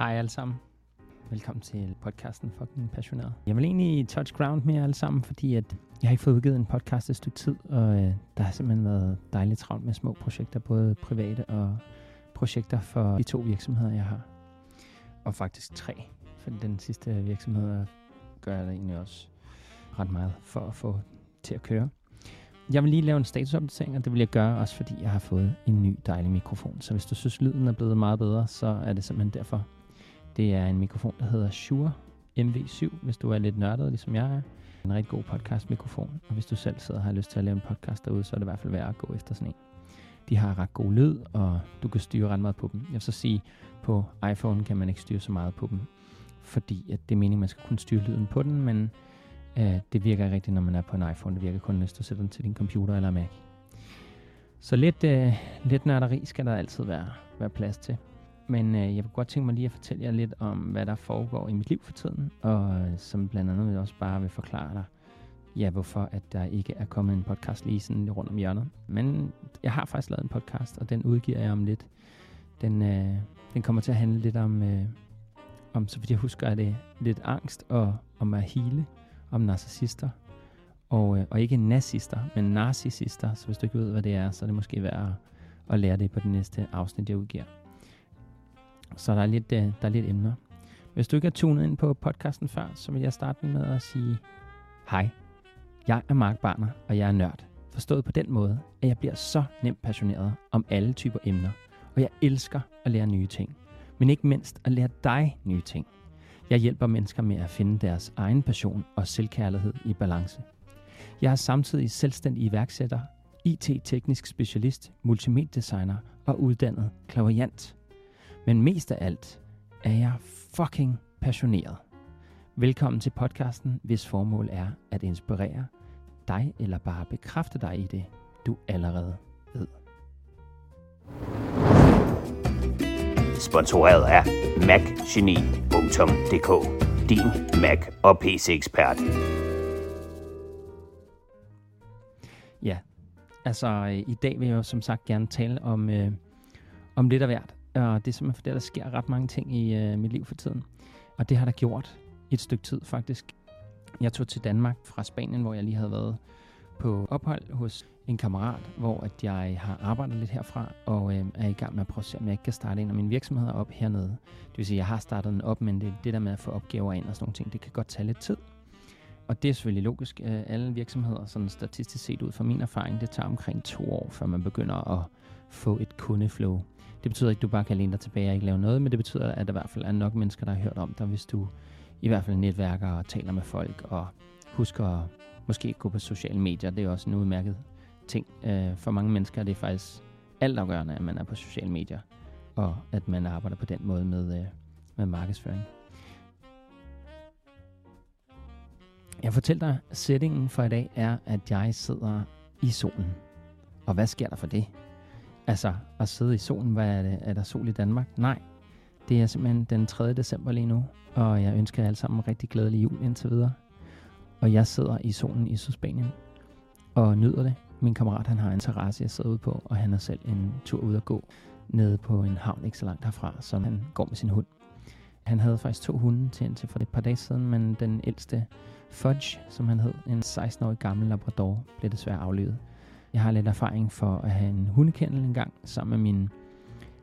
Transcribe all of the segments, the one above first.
Hej alle sammen. Velkommen til podcasten Fucking Passioneret. Jeg vil egentlig touch ground med jer alle sammen, fordi at jeg har ikke fået udgivet en podcast et stykke tid, og øh, der har simpelthen været dejligt travlt med små projekter, både private og projekter for de to virksomheder, jeg har. Og faktisk tre, for den sidste virksomhed gør jeg da egentlig også ret meget for at få til at køre. Jeg vil lige lave en statusopdatering, og det vil jeg gøre også, fordi jeg har fået en ny dejlig mikrofon. Så hvis du synes, lyden er blevet meget bedre, så er det simpelthen derfor. Det er en mikrofon, der hedder Shure MV7, hvis du er lidt nørdet, ligesom jeg er. En rigtig god podcast-mikrofon, og hvis du selv sidder og har lyst til at lave en podcast derude, så er det i hvert fald værd at gå efter sådan en. De har ret god lyd, og du kan styre ret meget på dem. Jeg vil så sige, på iPhone kan man ikke styre så meget på dem, fordi at det er meningen, at man skal kunne styre lyden på den, men øh, det virker ikke rigtigt, når man er på en iPhone. Det virker kun, hvis du sætter den til din computer eller Mac. Så lidt, øh, lidt nørderi skal der altid være, være plads til. Men øh, jeg vil godt tænke mig lige at fortælle jer lidt om, hvad der foregår i mit liv for tiden, og øh, som blandt andet også bare vil forklare dig, ja, hvorfor at der ikke er kommet en podcast lige sådan rundt om hjørnet. Men jeg har faktisk lavet en podcast, og den udgiver jeg om lidt. Den, øh, den kommer til at handle lidt om, øh, om, så vidt jeg husker, er det lidt angst og om at hele, om narcissister. Og, øh, og ikke nazister, men narcissister. Så hvis du ikke ved, hvad det er, så er det måske værd at, at lære det på det næste afsnit, jeg udgiver. Så der er lidt, øh, der er lidt emner. Hvis du ikke er tunet ind på podcasten før, så vil jeg starte med at sige hej. Jeg er Mark Barner, og jeg er nørd. Forstået på den måde, at jeg bliver så nemt passioneret om alle typer emner, og jeg elsker at lære nye ting. Men ikke mindst at lære dig nye ting. Jeg hjælper mennesker med at finde deres egen passion og selvkærlighed i balance. Jeg er samtidig selvstændig iværksætter, IT-teknisk specialist, multimediedesigner og uddannet klaverjant. Men mest af alt er jeg fucking passioneret. Velkommen til podcasten, hvis formål er at inspirere dig eller bare bekræfte dig i det, du allerede ved. Sponsoreret af macgeni.dk Din Mac og PC-ekspert. Ja, altså øh, i dag vil jeg jo som sagt gerne tale om, øh, om lidt af hvert. Og det er simpelthen fordi, der sker ret mange ting i øh, mit liv for tiden. Og det har der gjort et stykke tid faktisk. Jeg tog til Danmark fra Spanien, hvor jeg lige havde været på ophold hos en kammerat, hvor at jeg har arbejdet lidt herfra, og øh, er i gang med at prøve at se, om jeg ikke kan starte en af mine virksomheder op hernede. Det vil sige, at jeg har startet den op, men det, det der med at få opgaver ind og sådan nogle ting, det kan godt tage lidt tid. Og det er selvfølgelig logisk. Øh, alle virksomheder, sådan statistisk set ud fra min erfaring, det tager omkring to år, før man begynder at få et kundeflow. Det betyder ikke, at du bare kan læne dig tilbage og ikke lave noget, men det betyder, at der i hvert fald er nok mennesker, der har hørt om dig, hvis du i hvert fald netværker og taler med folk og husker at måske gå på sociale medier. Det er også en udmærket ting. Øh, for mange mennesker er det faktisk altafgørende, at man er på sociale medier, og at man arbejder på den måde med, øh, med markedsføring. Jeg fortæller dig, at settingen for i dag er, at jeg sidder i solen. Og hvad sker der for det? Altså, at sidde i solen, hvad er det? Er der sol i Danmark? Nej, det er simpelthen den 3. december lige nu, og jeg ønsker jer alle sammen en rigtig glædelig jul indtil videre. Og jeg sidder i solen i Sydspanien og nyder det. Min kammerat han har en terrasse, jeg sidder ude på, og han er selv en tur ud at gå nede på en havn ikke så langt herfra, som han går med sin hund. Han havde faktisk to hunde til indtil for et par dage siden, men den ældste Fudge, som han hed, en 16-årig gammel labrador, blev desværre aflevet. Jeg har lidt erfaring for at have en hundekendel en gang sammen med min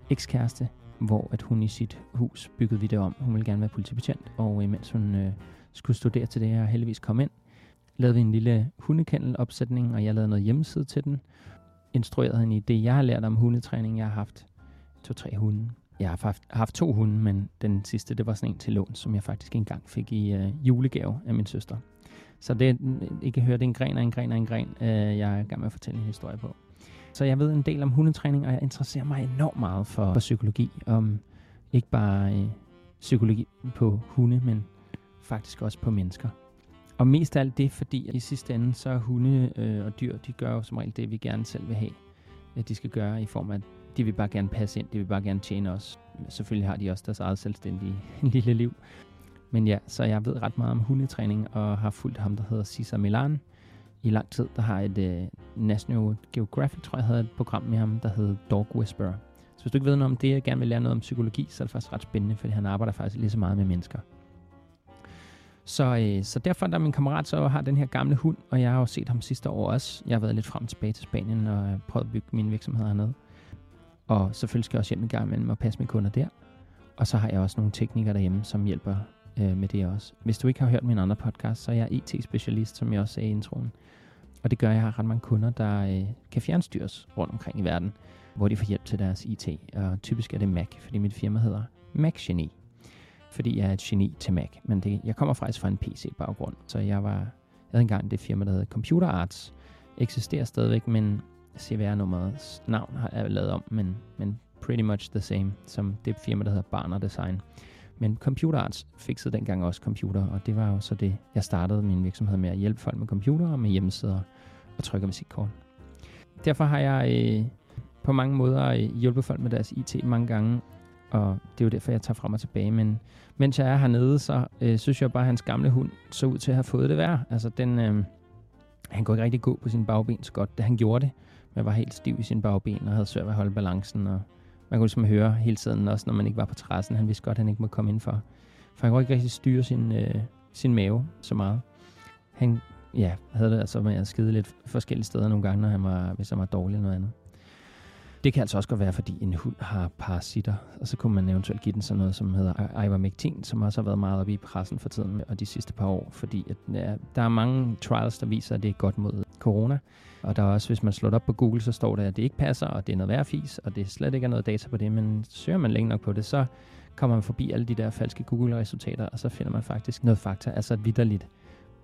ekskæreste, hvor at hun i sit hus byggede vi det om. Hun ville gerne være politibetjent, og øh, imens hun øh, skulle studere til det, og heldigvis kom ind, lavede vi en lille hundekendelopsætning, og jeg lavede noget hjemmeside til den. Instruerede hende i det, jeg har lært om hundetræning. Jeg har haft to-tre hunde. Jeg har haft, haft to hunde, men den sidste, det var sådan en til lån, som jeg faktisk engang fik i øh, julegave af min søster. Så det, I kan høre, det er en gren og en gren og en gren, øh, jeg er i gang med at fortælle en historie på. Så jeg ved en del om hundetræning, og jeg interesserer mig enormt meget for, for psykologi. Om ikke bare øh, psykologi på hunde, men faktisk også på mennesker. Og mest af alt det, fordi i sidste ende, så er hunde øh, og dyr, de gør jo som regel det, vi gerne selv vil have, at de skal gøre i form af, at de vil bare gerne passe ind, de vil bare gerne tjene os. Selvfølgelig har de også deres eget selvstændige lille liv. Men ja, så jeg ved ret meget om hundetræning, og har fulgt ham, der hedder Cesar Milan i lang tid. Der har et uh, National Geographic, tror jeg, havde et program med ham, der hed Dog Whisperer, Så hvis du ikke ved noget om det, og gerne vil lære noget om psykologi, så er det faktisk ret spændende, fordi han arbejder faktisk lige så meget med mennesker. Så, øh, så derfor, da min kammerat så har den her gamle hund, og jeg har jo set ham sidste år også. Jeg har været lidt frem og tilbage til Spanien og prøvet at bygge min virksomhed hernede. Og selvfølgelig skal jeg også hjem i gang imellem og passe mine kunder der. Og så har jeg også nogle teknikere derhjemme, som hjælper øh, med det også. Hvis du ikke har hørt min andre podcast, så er jeg e IT-specialist, som jeg også sagde i introen. Og det gør, at jeg har ret mange kunder, der øh, kan fjernstyres rundt omkring i verden, hvor de får hjælp til deres IT. Og typisk er det Mac, fordi mit firma hedder Mac Geni. Fordi jeg er et geni til Mac. Men det, jeg kommer faktisk fra en PC-baggrund, så jeg var jeg havde engang det firma, der hedder Computer Arts. Eksisterer stadigvæk, men CVR-nummerets navn har jeg lavet om, men, men pretty much the same som det firma, der hedder Barner Design. Men Computer Arts fikset dengang også computer, og det var jo så det, jeg startede min virksomhed med at hjælpe folk med computer og med hjemmesider og trykke visitkort. Derfor har jeg øh, på mange måder øh, hjulpet folk med deres IT mange gange, og det er jo derfor, jeg tager frem og tilbage. Men mens jeg er hernede, så øh, synes jeg bare, at hans gamle hund så ud til at have fået det værd. Altså, den, øh, han kunne ikke rigtig gå på sin bagben så godt, da han gjorde det. Men var helt stiv i sin bagben og havde svært ved at holde balancen. Og man kunne ligesom høre hele tiden, også når man ikke var på terrassen. Han vidste godt, at han ikke må komme ind for. For han kunne ikke rigtig styre sin, øh, sin mave så meget. Han ja, havde det altså med at skide lidt forskellige steder nogle gange, når han var, hvis han var dårlig eller noget andet. Det kan altså også godt være, fordi en hund har parasitter, og så kunne man eventuelt give den sådan noget, som hedder ivermectin, som også har været meget oppe i pressen for tiden og de sidste par år, fordi at, ja, der er mange trials, der viser, at det er godt mod corona. Og der er også, hvis man slår op på Google, så står der, at det ikke passer, og det er noget værd fis, og det slet ikke er noget data på det, men søger man længe nok på det, så kommer man forbi alle de der falske Google-resultater, og så finder man faktisk noget fakta, altså vidderligt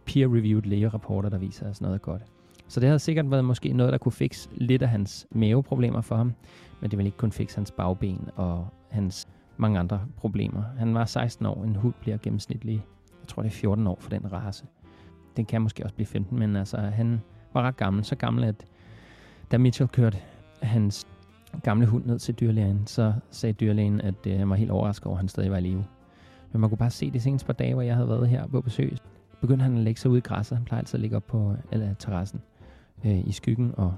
peer-reviewed lægerapporter, der viser, at sådan noget er godt. Så det havde sikkert været måske noget, der kunne fikse lidt af hans maveproblemer for ham, men det ville ikke kunne fikse hans bagben og hans mange andre problemer. Han var 16 år, en hund bliver gennemsnitlig, jeg tror det er 14 år for den race. Den kan måske også blive 15, men altså han var ret gammel, så gammel, at da Mitchell kørte hans gamle hund ned til dyrlægen, så sagde dyrlægen, at øh, han var helt overrasket over, at han stadig var i live. Men man kunne bare se de seneste par dage, hvor jeg havde været her på besøg, begyndte han at lægge sig ud i græsset. Han plejer altid at ligge op på eller, terrassen øh, i skyggen og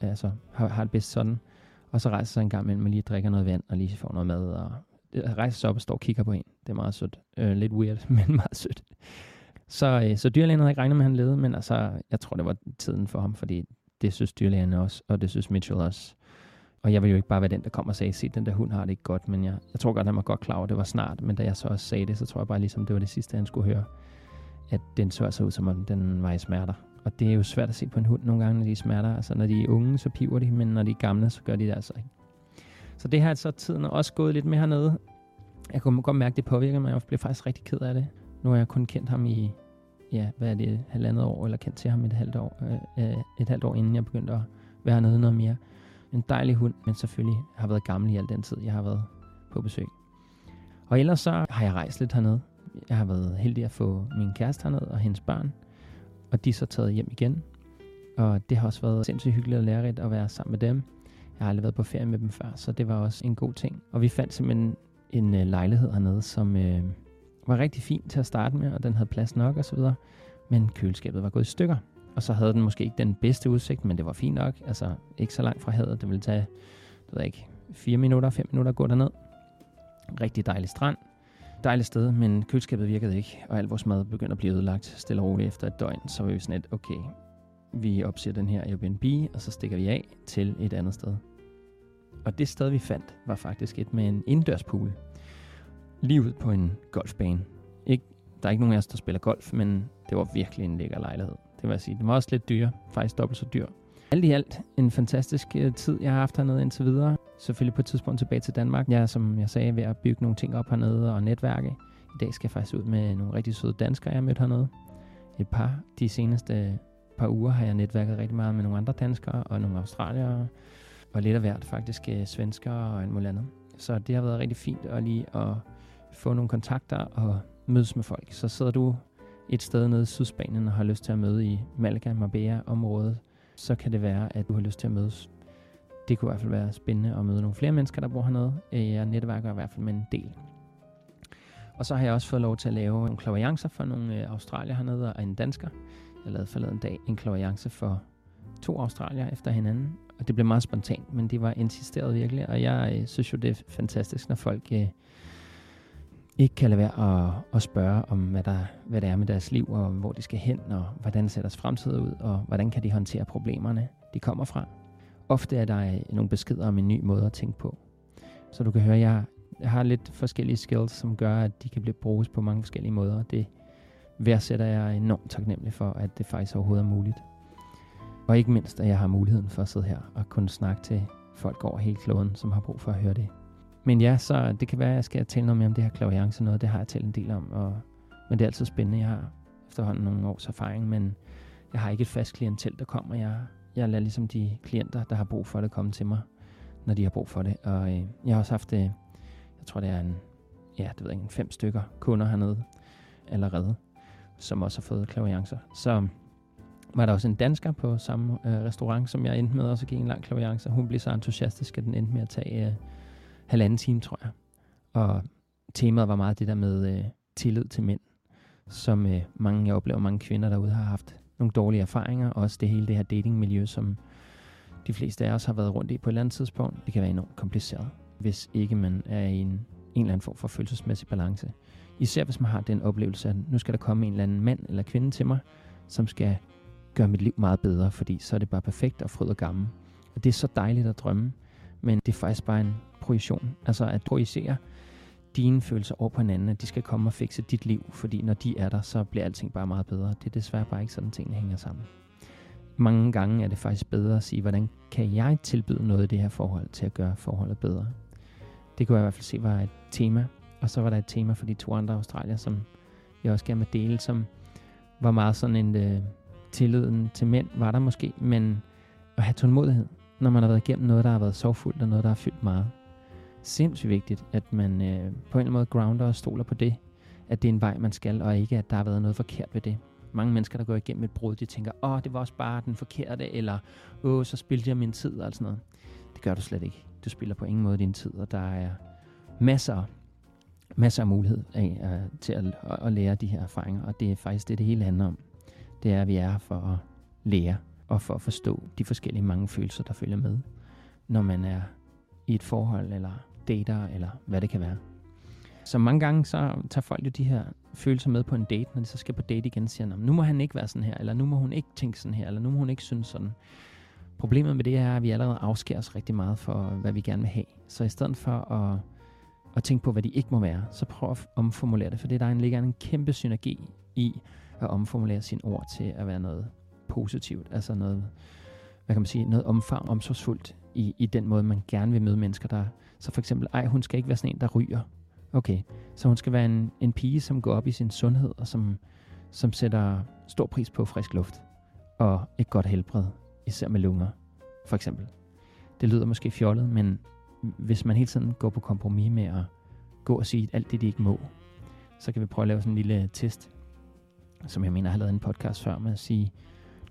altså, har, har det bedst sådan. Og så rejser sig en gang imellem og lige drikker noget vand og lige får noget mad og øh, rejser sig op og står og kigger på en. Det er meget sødt. Øh, lidt weird, men meget sødt. Så, øh, så dyrlægen havde ikke regnet med, at han levede, men altså, jeg tror, det var tiden for ham, fordi det synes dyrlægen også, og det synes Mitchell også. Og jeg vil jo ikke bare være den, der kommer og sagde, se, den der hund har det ikke godt, men jeg, jeg tror godt, han var godt klar over, det var snart. Men da jeg så også sagde det, så tror jeg bare ligesom, det var det sidste, han skulle høre. At den så altså ud, som om den var i smerter. Og det er jo svært at se på en hund nogle gange, når de smerter. Altså når de er unge, så piver de, men når de er gamle, så gør de det altså ikke. Så det har altså tiden også gået lidt med hernede. Jeg kunne godt mærke, at det påvirker mig. Jeg blev faktisk rigtig ked af det. Nu har jeg kun kendt ham i, ja, hvad er det, halvandet år, eller kendt til ham et halvt år, øh, øh et halvt år inden jeg begyndte at være hernede noget mere. En dejlig hund, men selvfølgelig har været gammel i al den tid, jeg har været på besøg. Og ellers så har jeg rejst lidt hernede. Jeg har været heldig at få min kæreste hernede og hendes børn og de er så taget hjem igen. Og det har også været sindssygt hyggeligt og lærerigt at være sammen med dem. Jeg har aldrig været på ferie med dem før, så det var også en god ting. Og vi fandt simpelthen en øh, lejlighed hernede, som øh, var rigtig fin til at starte med, og den havde plads nok og så videre. Men køleskabet var gået i stykker. Og så havde den måske ikke den bedste udsigt, men det var fint nok. Altså ikke så langt fra havet. Det ville tage, det ved jeg ikke, 4 minutter, 5 minutter at gå derned. Rigtig dejlig strand dejligt sted, men køleskabet virkede ikke, og al vores mad begyndte at blive ødelagt stille og roligt efter et døgn. Så var vi sådan et, okay, vi opsiger den her Airbnb, og så stikker vi af til et andet sted. Og det sted, vi fandt, var faktisk et med en indendørspool livet på en golfbane. Ikke, der er ikke nogen af os, der spiller golf, men det var virkelig en lækker lejlighed. Det vil jeg sige. Den var også lidt dyr, faktisk dobbelt så dyr. Alt i alt en fantastisk øh, tid, jeg har haft hernede indtil videre. Selvfølgelig på et tidspunkt tilbage til Danmark. Jeg er, som jeg sagde, ved at bygge nogle ting op hernede og netværke. I dag skal jeg faktisk ud med nogle rigtig søde danskere, jeg har mødt hernede. Et par. De seneste øh, par uger har jeg netværket rigtig meget med nogle andre danskere og nogle australiere. Og lidt af hvert faktisk øh, svenskere og alt muligt andet. Så det har været rigtig fint at lige at få nogle kontakter og mødes med folk. Så sidder du et sted nede i Sydspanien og har lyst til at møde i Malaga, Marbella-området, så kan det være, at du har lyst til at mødes. Det kunne i hvert fald være spændende at møde nogle flere mennesker, der bor hernede. Øh, jeg netværker i hvert fald med en del. Og så har jeg også fået lov til at lave nogle klaviancer for nogle øh, australier hernede og en dansker. Jeg lavede forleden dag en klaviance for to australier efter hinanden, og det blev meget spontant, men det var insisteret virkelig, og jeg øh, synes jo, det er fantastisk, når folk øh, ikke kan lade være at, at spørge om, hvad, der, hvad det er med deres liv, og hvor de skal hen, og hvordan ser deres fremtid ud, og hvordan kan de håndtere problemerne, de kommer fra. Ofte er der øh, nogle beskeder om en ny måde at tænke på. Så du kan høre, jeg, jeg har lidt forskellige skills, som gør, at de kan blive bruges på mange forskellige måder. Det værdsætter jeg enormt taknemmelig for, at det faktisk overhovedet er muligt. Og ikke mindst, at jeg har muligheden for at sidde her og kunne snakke til folk over hele kloden, som har brug for at høre det. Men ja, så det kan være, at jeg skal tale noget mere om det her klaviance noget. Det har jeg talt en del om, og, men det er altid spændende. Jeg har efterhånden nogle års erfaring, men jeg har ikke et fast klientel, der kommer. Jeg, jeg lader ligesom de klienter, der har brug for det, komme til mig, når de har brug for det. Og øh, jeg har også haft, øh, jeg tror det er en, ja, det ved jeg ikke, fem stykker kunder hernede allerede, som også har fået klaviancer. Så var der også en dansker på samme øh, restaurant, som jeg endte med også at give en lang klaviance. Hun blev så entusiastisk, at den endte med at tage øh, halvanden time, tror jeg. Og temaet var meget det der med øh, tillid til mænd, som øh, mange, jeg oplever, mange kvinder derude har haft nogle dårlige erfaringer. Også det hele det her datingmiljø, som de fleste af os har været rundt i på et eller andet tidspunkt. Det kan være enormt kompliceret, hvis ikke man er i en, en eller anden form for følelsesmæssig balance. Især hvis man har den oplevelse, at nu skal der komme en eller anden mand eller kvinde til mig, som skal gøre mit liv meget bedre, fordi så er det bare perfekt og fryd og gammel. Og det er så dejligt at drømme, men det er faktisk bare en projektion. Altså at projicere dine følelser over på hinanden, at de skal komme og fikse dit liv, fordi når de er der, så bliver alting bare meget bedre. Det er desværre bare ikke sådan, tingene hænger sammen. Mange gange er det faktisk bedre at sige, hvordan kan jeg tilbyde noget i det her forhold til at gøre forholdet bedre. Det kunne jeg i hvert fald se var et tema, og så var der et tema for de to andre australier, som jeg også gerne vil dele, som var meget sådan en, øh, tilliden til mænd var der måske, men at have tålmodighed, når man har været igennem noget, der har været sorgfuldt og noget, der har fyldt meget. Sindssygt vigtigt, at man øh, på en eller anden måde grounder og stoler på det, at det er en vej, man skal, og ikke, at der har været noget forkert ved det. Mange mennesker, der går igennem et brud, de tænker, åh, det var også bare den forkerte, eller åh, så spildte jeg min tid, og sådan noget. Det gør du slet ikke. Du spiller på ingen måde din tid, og der er masser, masser af mulighed af, uh, til at, at, at lære de her erfaringer, og det er faktisk det, det hele handler om det er, at vi er her for at lære og for at forstå de forskellige mange følelser, der følger med, når man er i et forhold eller dater eller hvad det kan være. Så mange gange så tager folk jo de her følelser med på en date, når de så skal på date igen, siger, nu må han ikke være sådan her, eller nu må hun ikke tænke sådan her, eller nu må hun ikke synes sådan. Problemet med det er, at vi allerede afskærer os rigtig meget for, hvad vi gerne vil have. Så i stedet for at, at tænke på, hvad de ikke må være, så prøv at omformulere det, for det der ligger en kæmpe synergi i at omformulere sine ord til at være noget positivt, altså noget, hvad kan man sige, noget omfang, omsorgsfuldt i, i den måde, man gerne vil møde mennesker, der, så for eksempel, ej, hun skal ikke være sådan en, der ryger. Okay, så hun skal være en, en pige, som går op i sin sundhed, og som, som sætter stor pris på frisk luft, og et godt helbred, især med lunger, for eksempel. Det lyder måske fjollet, men hvis man hele tiden går på kompromis med at gå og sige alt det, de ikke må, så kan vi prøve at lave sådan en lille test som jeg mener har lavet en podcast før, med at sige,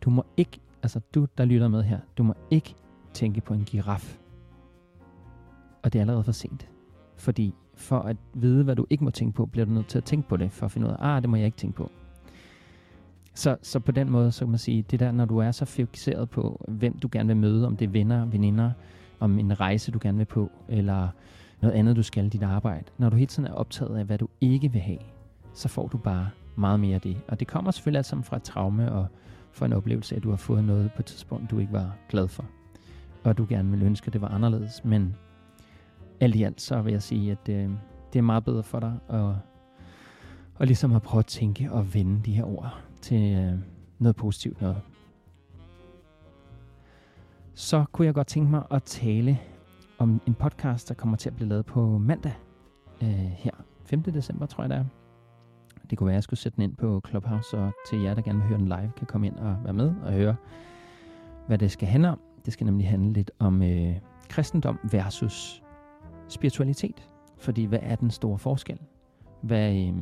du må ikke, altså du, der lytter med her, du må ikke tænke på en giraf. Og det er allerede for sent. Fordi for at vide, hvad du ikke må tænke på, bliver du nødt til at tænke på det, for at finde ud af, ah, det må jeg ikke tænke på. Så, så på den måde, så kan man sige, det der, når du er så fixeret på, hvem du gerne vil møde, om det er venner, veninder, om en rejse, du gerne vil på, eller noget andet, du skal i dit arbejde. Når du hele tiden er optaget af, hvad du ikke vil have, så får du bare meget mere af det. Og det kommer selvfølgelig alt sammen fra et traume og for en oplevelse at du har fået noget på et tidspunkt, du ikke var glad for. Og du gerne ville ønske, at det var anderledes. Men alt i alt, så vil jeg sige, at det, øh, det er meget bedre for dig at, at ligesom at prøve at tænke og vende de her ord til øh, noget positivt noget. Så kunne jeg godt tænke mig at tale om en podcast, der kommer til at blive lavet på mandag øh, her. 5. december, tror jeg det er. Det kunne være, at jeg skulle sætte den ind på Clubhouse, og til jer, der gerne vil høre den live, kan komme ind og være med og høre, hvad det skal handle om. Det skal nemlig handle lidt om øh, kristendom versus spiritualitet. Fordi hvad er den store forskel? Hvad, øh,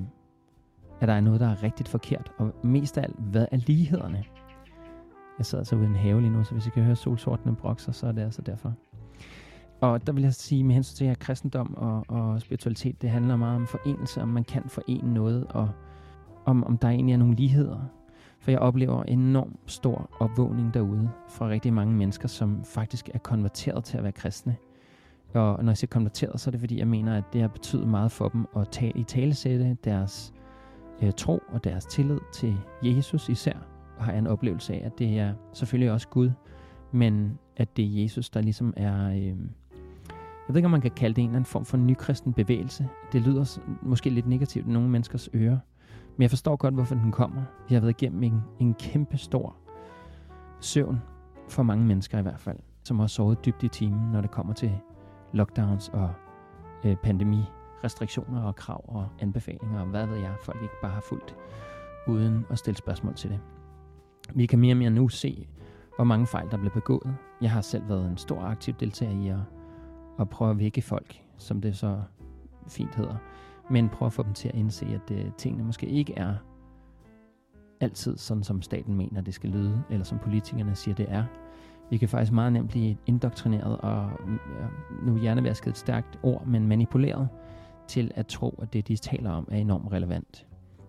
er der noget, der er rigtigt forkert? Og mest af alt, hvad er lighederne? Jeg sidder altså ude i en have lige nu, så hvis I kan høre solsortene brokser, så er det altså derfor. Og der vil jeg sige, med hensyn til at kristendom og, og spiritualitet, det handler meget om forenelse, om man kan forene noget, og om, om der egentlig er nogle ligheder. For jeg oplever enormt stor opvågning derude fra rigtig mange mennesker, som faktisk er konverteret til at være kristne. Og når jeg siger konverteret, så er det fordi, jeg mener, at det har betydet meget for dem at tage i talesætte deres øh, tro og deres tillid til Jesus især. Og har jeg en oplevelse af, at det er selvfølgelig også Gud, men at det er Jesus, der ligesom er... Øh, jeg ved ikke, om man kan kalde det en eller anden form for nykristen bevægelse. Det lyder måske lidt negativt i nogle menneskers ører. Men jeg forstår godt, hvorfor den kommer. Jeg har været igennem en, en kæmpe stor søvn for mange mennesker i hvert fald, som har sovet dybt i timen, når det kommer til lockdowns og øh, pandemi, restriktioner og krav og anbefalinger og hvad ved jeg, folk ikke bare har fulgt uden at stille spørgsmål til det. Vi kan mere og mere nu se, hvor mange fejl der bliver begået. Jeg har selv været en stor aktiv deltager i at, at prøve at vække folk, som det så fint hedder, men prøve at få dem til at indse, at øh, tingene måske ikke er altid sådan, som staten mener, det skal lyde, eller som politikerne siger, det er. Vi kan faktisk meget nemt blive indoktrineret, og øh, nu hjernevasket et stærkt ord, men manipuleret til at tro, at det, de taler om, er enormt relevant.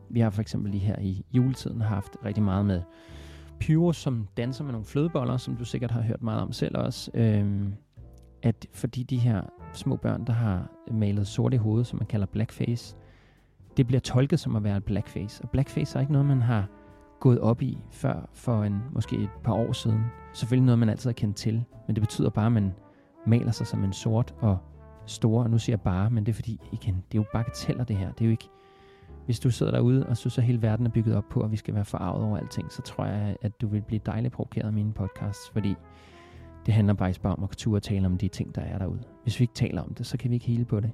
Vi har for eksempel lige her i juletiden haft rigtig meget med Pyro, som danser med nogle flødeboller, som du sikkert har hørt meget om selv også. Øhm, at fordi de her små børn, der har malet sort i hovedet, som man kalder blackface, det bliver tolket som at være et blackface. Og blackface er ikke noget, man har gået op i før for en, måske et par år siden. Selvfølgelig noget, man altid har kendt til, men det betyder bare, at man maler sig som en sort og store, og nu siger jeg bare, men det er fordi, igen, det er jo bagateller det her. Det er jo ikke, hvis du sidder derude og synes, at hele verden er bygget op på, at vi skal være forarvet over alting, så tror jeg, at du vil blive dejligt provokeret af mine podcasts, fordi det handler bare om at turde tale om de ting, der er derude. Hvis vi ikke taler om det, så kan vi ikke hele på det.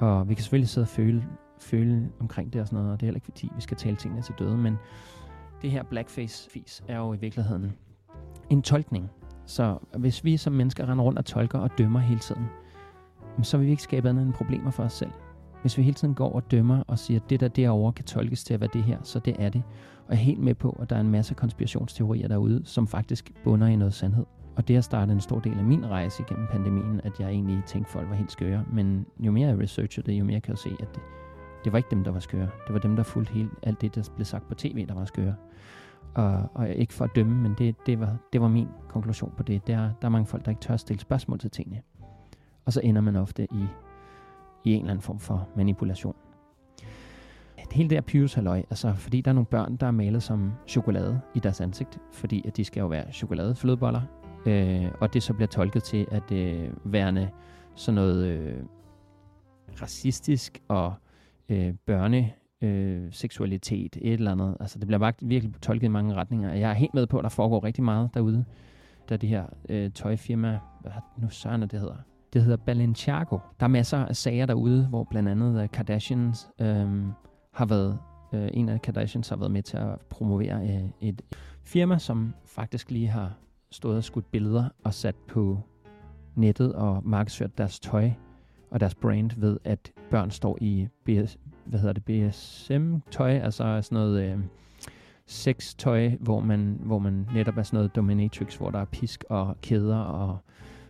Og vi kan selvfølgelig sidde og føle, føle omkring det og sådan noget, og det er heller ikke fordi, vi skal tale tingene til døde, men det her blackface-fis er jo i virkeligheden en tolkning. Så hvis vi som mennesker render rundt og tolker og dømmer hele tiden, så vil vi ikke skabe andet end problemer for os selv. Hvis vi hele tiden går og dømmer og siger, at det der derovre kan tolkes til at være det her, så det er det. Og jeg er helt med på, at der er en masse konspirationsteorier derude, som faktisk bunder i noget sandhed. Og det har startet en stor del af min rejse igennem pandemien, at jeg egentlig tænkte, at folk var helt skøre. Men jo mere jeg researcher det, jo mere kan jeg se, at det, det var ikke dem, der var skøre. Det var dem, der fulgte helt alt det, der blev sagt på tv, der var skøre. Og, og ikke for at dømme, men det, det, var, det var min konklusion på det. Der, der er mange folk, der ikke tør at stille spørgsmål til tingene. Og så ender man ofte i, i en eller anden form for manipulation. Hele det her Pyrus halløj, altså fordi der er nogle børn, der er malet som chokolade i deres ansigt, fordi at de skal jo være chokoladeflødeboller, øh, og det så bliver tolket til at øh, værende sådan noget øh, racistisk og øh, børne øh, seksualitet, et eller andet. Altså det bliver bare virkelig tolket i mange retninger. Jeg er helt med på, at der foregår rigtig meget derude. Der er det her øh, tøjfirma, hvad nu søren det hedder? Det hedder Balenciago. Der er masser af sager derude, hvor blandt andet øh, Kardashians øh, har været, øh, en af Kardashians har været med til at promovere øh, et firma, som faktisk lige har stået og skudt billeder og sat på nettet og markedsført deres tøj og deres brand ved, at børn står i BS, hvad hedder det, BSM-tøj, altså sådan noget øh, sextøj, hvor man, hvor man netop er sådan noget dominatrix, hvor der er pisk og kæder, og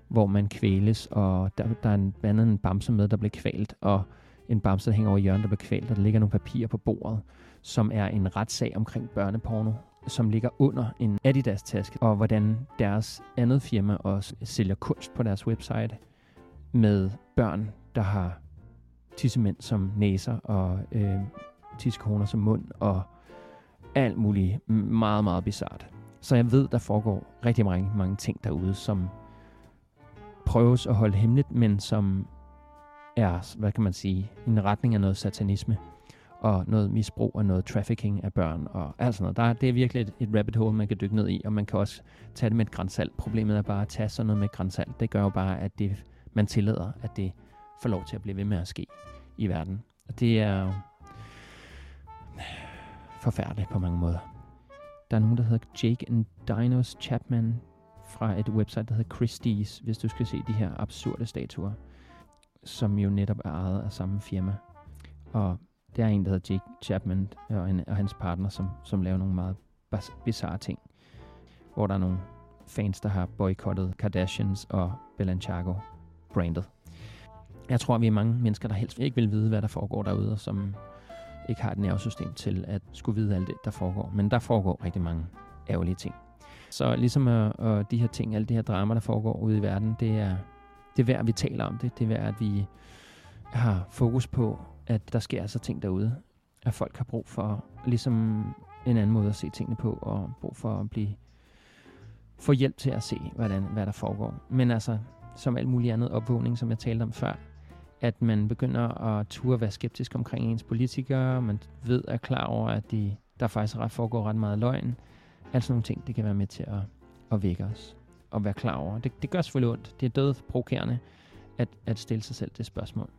hvor man kvæles, og der, der er en, blandt andet en bamse med, der bliver kvalt, og en bamse, der hænger over hjørnet, der bliver kvalt, og der ligger nogle papirer på bordet, som er en retssag omkring børneporno, som ligger under en Adidas-taske, og hvordan deres andet firma også sælger kunst på deres website med børn, der har tissemænd som næser og øh, tissekoner som mund og alt muligt meget, meget bizart. Så jeg ved, der foregår rigtig mange, mange ting derude, som prøves at holde hemmeligt, men som er, hvad kan man sige, en retning af noget satanisme og noget misbrug og noget trafficking af børn og alt sådan noget. Der, det er virkelig et, et rabbit hole, man kan dykke ned i, og man kan også tage det med et grænsalt. Problemet er bare at tage sådan noget med et grænsalt. Det gør jo bare, at det, man tillader, at det får lov til at blive ved med at ske i verden. Og det er jo forfærdeligt på mange måder. Der er nogen, der hedder Jake and Dinos Chapman fra et website, der hedder Christie's, hvis du skal se de her absurde statuer, som jo netop er ejet af samme firma. Og det er en, der hedder Jake Chapman og, en, og hans partner, som, som laver nogle meget bizarre ting, hvor der er nogle fans, der har boykottet Kardashians og Balenciago brandet. Jeg tror, vi er mange mennesker, der helst ikke vil vide, hvad der foregår derude, og som ikke har et nervesystem til at skulle vide alt det, der foregår. Men der foregår rigtig mange ærgerlige ting. Så ligesom at, og de her ting, alle de her drama, der foregår ude i verden, det er, det er værd, at vi taler om det. Det er værd, at vi har fokus på, at der sker altså ting derude. At folk har brug for ligesom en anden måde at se tingene på, og brug for at blive få hjælp til at se, hvordan, hvad der foregår. Men altså, som alt muligt andet opvågning, som jeg talte om før, at man begynder at turde være skeptisk omkring ens politikere, man ved er klar over, at de, der faktisk ret foregår ret meget løgn. Altså nogle ting, det kan være med til at, at vække os og være klar over. Det, det gør selvfølgelig ondt. Det er død provokerende at, at stille sig selv det spørgsmål.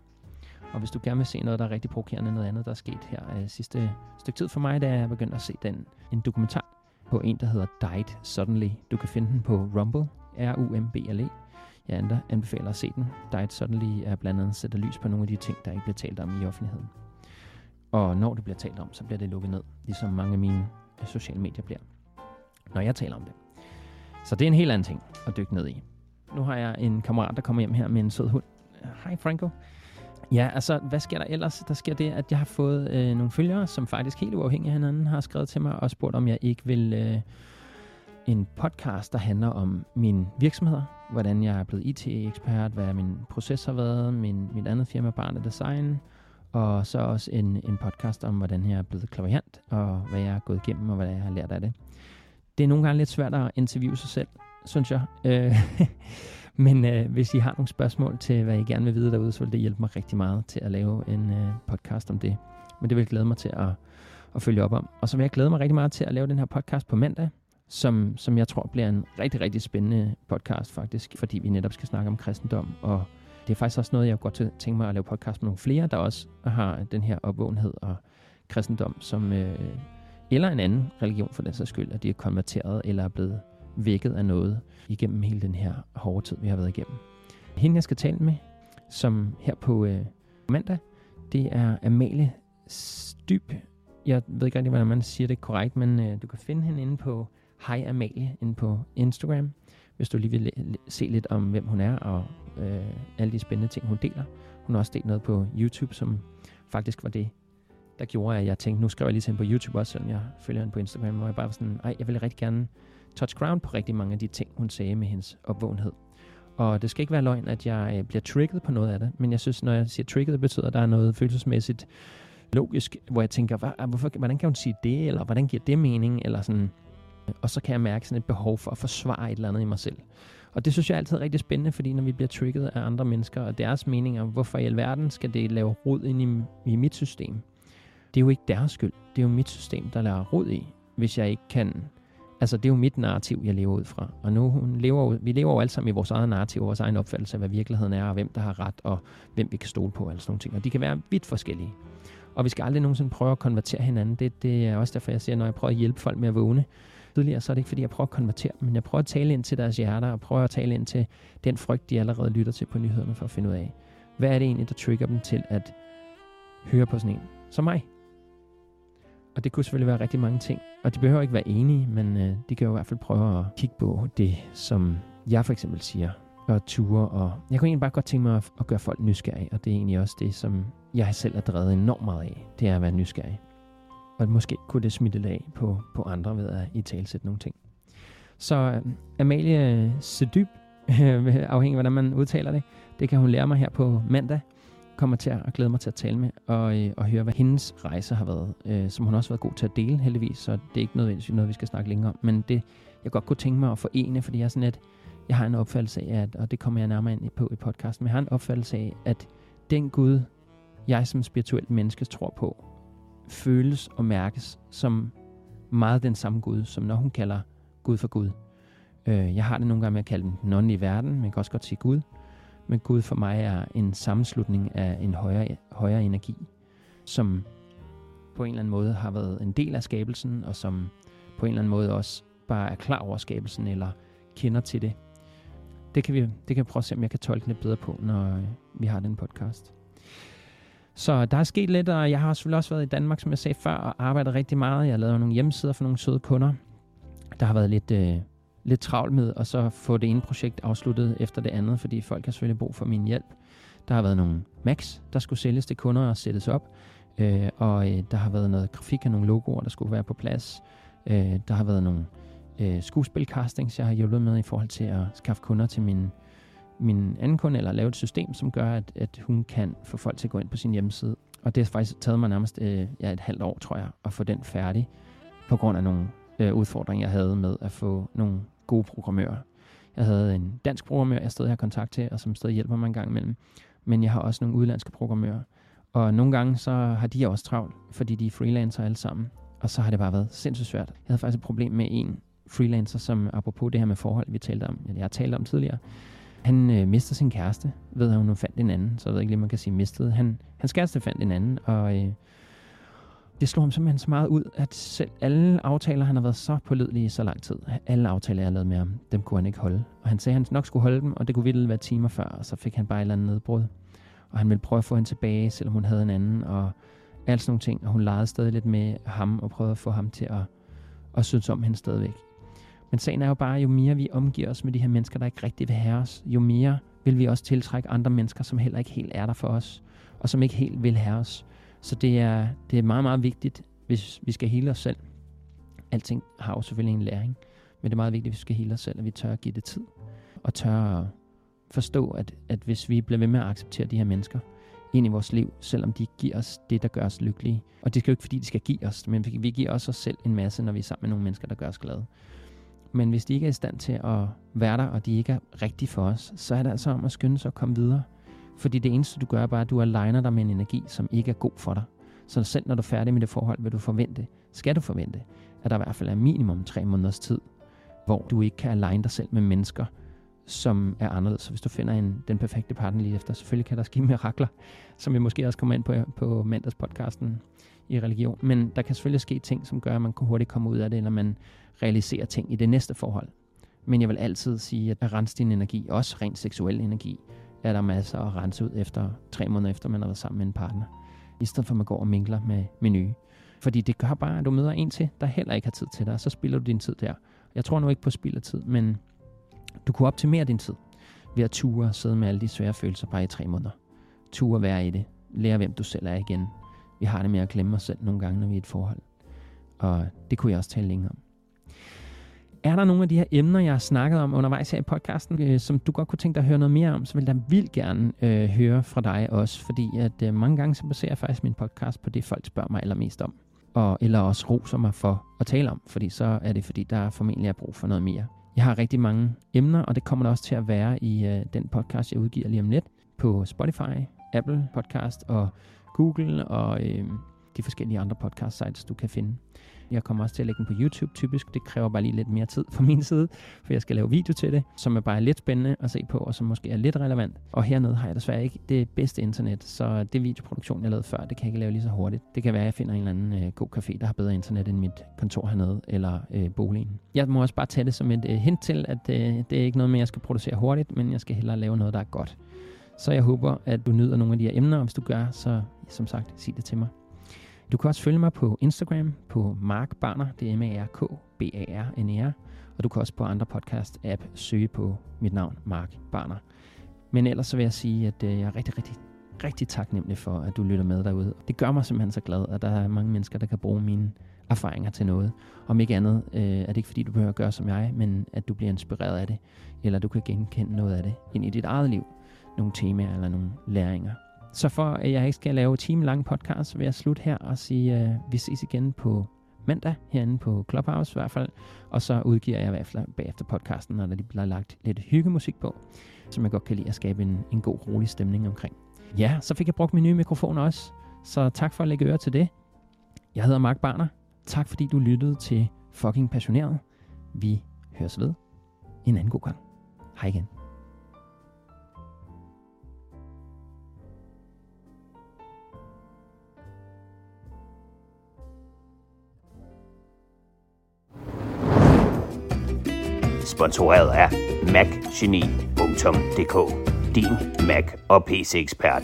Og hvis du gerne vil se noget, der er rigtig provokerende, noget andet, der er sket her øh, sidste stykke tid for mig, da jeg begyndte at se den, en dokumentar på en, der hedder Died Suddenly. Du kan finde den på Rumble, R-U-M-B-L-E. Jeg anbefaler at se den. Died Suddenly er blandt andet sætter lys på nogle af de ting, der ikke bliver talt om i offentligheden. Og når det bliver talt om, så bliver det lukket ned, ligesom mange af mine øh, sociale medier bliver, når jeg taler om det. Så det er en helt anden ting at dykke ned i. Nu har jeg en kammerat, der kommer hjem her med en sød hund. Hej Franco. Ja, altså, hvad sker der ellers? Der sker det, at jeg har fået øh, nogle følgere, som faktisk helt uafhængigt af hinanden har skrevet til mig og spurgt, om jeg ikke vil øh, en podcast, der handler om mine virksomheder, hvordan jeg er blevet IT-ekspert, hvad min proces har været, min, mit andet firma, Barnet Design, og så også en, en podcast om, hvordan jeg er blevet klaverjant, og hvad jeg er gået igennem, og hvad jeg har lært af det. Det er nogle gange lidt svært at interviewe sig selv, synes jeg. Øh, Men øh, hvis I har nogle spørgsmål til, hvad I gerne vil vide derude, så vil det hjælpe mig rigtig meget til at lave en øh, podcast om det. Men det vil jeg glæde mig til at, at følge op om. Og så vil jeg glæde mig rigtig meget til at lave den her podcast på mandag, som, som jeg tror bliver en rigtig, rigtig spændende podcast faktisk, fordi vi netop skal snakke om kristendom. Og det er faktisk også noget, jeg godt tænke mig at lave podcast med nogle flere, der også har den her opvågenhed og kristendom, som, øh, eller en anden religion for den sags skyld, at de er konverteret eller er blevet vækket af noget igennem hele den her hårde tid, vi har været igennem. Hende, jeg skal tale med, som her på øh, mandag, det er Amalie Styb. Jeg ved ikke rigtig, hvordan man siger det korrekt, men øh, du kan finde hende inde på Hej Amalie inde på Instagram, hvis du lige vil se lidt om, hvem hun er og øh, alle de spændende ting, hun deler. Hun har også delt noget på YouTube, som faktisk var det, der gjorde, at jeg tænkte, nu skriver jeg lige til hende på YouTube også, selvom jeg følger hende på Instagram, hvor jeg bare var sådan, ej, jeg vil rigtig gerne touch ground på rigtig mange af de ting, hun sagde med hendes opvågenhed. Og det skal ikke være løgn, at jeg øh, bliver trigget på noget af det, men jeg synes, når jeg siger trigget, betyder, at der er noget følelsesmæssigt logisk, hvor jeg tænker, ah, hvorfor, hvordan kan hun sige det, eller hvordan giver det mening, eller sådan. Og så kan jeg mærke sådan et behov for at forsvare et eller andet i mig selv. Og det synes jeg er altid rigtig spændende, fordi når vi bliver trigget af andre mennesker og deres meninger, hvorfor i alverden skal det lave rod ind i, i mit system? Det er jo ikke deres skyld. Det er jo mit system, der laver rod i, hvis jeg ikke kan Altså, det er jo mit narrativ, jeg lever ud fra. Og nu hun lever, vi lever jo alle sammen i vores eget narrativ, vores egen opfattelse af, hvad virkeligheden er, og hvem der har ret, og hvem vi kan stole på, og sådan nogle ting. Og de kan være vidt forskellige. Og vi skal aldrig nogensinde prøve at konvertere hinanden. Det, det er også derfor, jeg siger, når jeg prøver at hjælpe folk med at vågne tidligere, så er det ikke, fordi jeg prøver at konvertere dem, men jeg prøver at tale ind til deres hjerter, og prøver at tale ind til den frygt, de allerede lytter til på nyhederne, for at finde ud af, hvad er det egentlig, der trigger dem til at høre på sådan en som mig. Og det kunne selvfølgelig være rigtig mange ting. Og de behøver ikke være enige, men øh, de kan jo i hvert fald prøve at kigge på det, som jeg for eksempel siger, og ture. Og jeg kunne egentlig bare godt tænke mig at, at gøre folk nysgerrige, og det er egentlig også det, som jeg selv er drevet enormt meget af, det er at være nysgerrig. Og måske kunne det smitte lag på, på andre ved at i talsætte nogle ting. Så øh, Amalie Sedyb, afhængig af hvordan man udtaler det, det kan hun lære mig her på mandag kommer til at glæde mig til at tale med og, øh, og høre, hvad hendes rejse har været, øh, som hun også har været god til at dele heldigvis, så det er ikke nødvendigvis noget, vi skal snakke længere om, men det, jeg godt kunne tænke mig at forene, fordi jeg er sådan et, jeg har en opfattelse af, at, og det kommer jeg nærmere ind på i podcasten, men jeg har en opfattelse af, at den Gud, jeg som spirituelt menneske tror på, føles og mærkes som meget den samme Gud, som når hun kalder Gud for Gud. Øh, jeg har det nogle gange med at kalde den den åndelige verden, men jeg kan også godt sige Gud. Men Gud for mig er en sammenslutning af en højere, højere energi, som på en eller anden måde har været en del af skabelsen, og som på en eller anden måde også bare er klar over skabelsen, eller kender til det. Det kan, vi, det kan jeg prøve at se, om jeg kan tolke lidt bedre på, når vi har den podcast. Så der er sket lidt, og jeg har selvfølgelig også været i Danmark, som jeg sagde før, og arbejdet rigtig meget. Jeg har lavet nogle hjemmesider for nogle søde kunder. Der har været lidt øh, lidt travlt med at så få det ene projekt afsluttet efter det andet, fordi folk har selvfølgelig brug for min hjælp. Der har været nogle Macs, der skulle sælges til kunder og sættes op. Øh, og øh, der har været noget grafik og nogle logoer, der skulle være på plads. Øh, der har været nogle øh, skuespilcastings, jeg har hjulpet med i forhold til at skaffe kunder til min, min anden kunde, eller lave et system, som gør, at, at hun kan få folk til at gå ind på sin hjemmeside. Og det har faktisk taget mig nærmest øh, ja, et halvt år, tror jeg, at få den færdig, på grund af nogle øh, udfordringer, jeg havde med at få nogle gode programmører. Jeg havde en dansk programmør, jeg stadig har kontakt til, og som stadig hjælper mig en gang imellem. Men jeg har også nogle udlandske programmører. Og nogle gange så har de også travlt, fordi de er freelancer alle sammen. Og så har det bare været sindssygt svært. Jeg havde faktisk et problem med en freelancer, som apropos det her med forhold, vi talte om, eller jeg har talt om tidligere, han øh, mister sin kæreste, ved at hun nu fandt en anden, så jeg ved ikke lige, man kan sige mistede. Han, hans kæreste fandt en anden, og øh, det slog ham simpelthen så meget ud, at selv alle aftaler, han har været så pålidelig i så lang tid, alle aftaler, jeg har lavet med ham, dem kunne han ikke holde. Og han sagde, at han nok skulle holde dem, og det kunne vildt være timer før, og så fik han bare et eller andet nedbrud. Og han ville prøve at få hende tilbage, selvom hun havde en anden, og alt sådan nogle ting. Og hun legede stadig lidt med ham, og prøvede at få ham til at, at synes om hende stadigvæk. Men sagen er jo bare, jo mere vi omgiver os med de her mennesker, der ikke rigtig vil have os, jo mere vil vi også tiltrække andre mennesker, som heller ikke helt er der for os, og som ikke helt vil have os. Så det er, det er meget, meget vigtigt, hvis vi skal hele os selv. Alting har jo selvfølgelig en læring, men det er meget vigtigt, hvis vi skal hele os selv, at vi tør at give det tid, og tør at forstå, at, at hvis vi bliver ved med at acceptere de her mennesker ind i vores liv, selvom de giver os det, der gør os lykkelige. Og det skal jo ikke, fordi de skal give os, men vi giver også os selv en masse, når vi er sammen med nogle mennesker, der gør os glade. Men hvis de ikke er i stand til at være der, og de ikke er rigtige for os, så er det altså om at skynde sig at komme videre. Fordi det eneste, du gør, bare, at du aligner dig med en energi, som ikke er god for dig. Så selv når du er færdig med det forhold, vil du forvente, skal du forvente, at der i hvert fald er minimum tre måneders tid, hvor du ikke kan aligne dig selv med mennesker, som er anderledes. Så hvis du finder en, den perfekte partner lige efter, selvfølgelig kan der ske mirakler, som vi måske også kommer ind på på mandagspodcasten i religion. Men der kan selvfølgelig ske ting, som gør, at man kan hurtigt komme ud af det, eller man realiserer ting i det næste forhold. Men jeg vil altid sige, at at rense din energi, også rent seksuel energi, er der masser at rense ud efter tre måneder efter, man har været sammen med en partner. I stedet for at man går og minkler med, med nye. Fordi det gør bare, at du møder en til, der heller ikke har tid til dig, og så spilder du din tid der. Jeg tror nu ikke på spild af tid, men du kunne optimere din tid ved at ture og sidde med alle de svære følelser bare i tre måneder. Ture være i det. Lære, hvem du selv er igen. Vi har det med at glemme os selv nogle gange, når vi er i et forhold. Og det kunne jeg også tale længere om. Er der nogle af de her emner, jeg har snakket om undervejs her i podcasten, øh, som du godt kunne tænke dig at høre noget mere om, så vil jeg vildt gerne øh, høre fra dig også, fordi at øh, mange gange så baserer jeg faktisk min podcast på det, folk spørger mig allermest om, og, eller også roser mig for at tale om, fordi så er det, fordi der formentlig er brug for noget mere. Jeg har rigtig mange emner, og det kommer der også til at være i øh, den podcast, jeg udgiver lige om lidt på Spotify, Apple Podcast og Google og øh, de forskellige andre podcast sites, du kan finde. Jeg kommer også til at lægge den på YouTube typisk. Det kræver bare lige lidt mere tid fra min side, for jeg skal lave video til det, som er bare lidt spændende at se på, og som måske er lidt relevant. Og hernede har jeg desværre ikke det bedste internet, så det videoproduktion, jeg lavede før, det kan jeg ikke lave lige så hurtigt. Det kan være, at jeg finder en eller anden øh, god café, der har bedre internet end mit kontor hernede, eller øh, boligen. Jeg må også bare tage det som et øh, hint til, at øh, det er ikke noget med, at jeg skal producere hurtigt, men jeg skal hellere lave noget, der er godt. Så jeg håber, at du nyder nogle af de her emner, og hvis du gør, så som sagt, sig det til mig. Du kan også følge mig på Instagram på Mark Barner, det er M-A-R-K-B-A-R-N-E-R, og du kan også på andre podcast-app søge på mit navn, Mark Barner. Men ellers så vil jeg sige, at øh, jeg er rigtig, rigtig, rigtig taknemmelig for, at du lytter med derude. Det gør mig simpelthen så glad, at der er mange mennesker, der kan bruge mine erfaringer til noget. Om ikke andet øh, er det ikke fordi, du behøver at gøre som jeg, men at du bliver inspireret af det, eller du kan genkende noget af det ind i dit eget liv. Nogle temaer eller nogle læringer. Så for at jeg ikke skal lave time lang podcast, vil jeg slutte her og sige, at vi ses igen på mandag herinde på Clubhouse i hvert fald. Og så udgiver jeg i hvert fald bagefter podcasten, når der lige bliver lagt lidt hyggemusik på, som jeg godt kan lide at skabe en, en god, rolig stemning omkring. Ja, så fik jeg brugt min nye mikrofon også, så tak for at lægge øre til det. Jeg hedder Mark Barner. Tak fordi du lyttede til Fucking Passioneret. Vi høres ved en anden god gang. Hej igen. Sponsoreret af macgeni.dk Din Mac og PC-ekspert.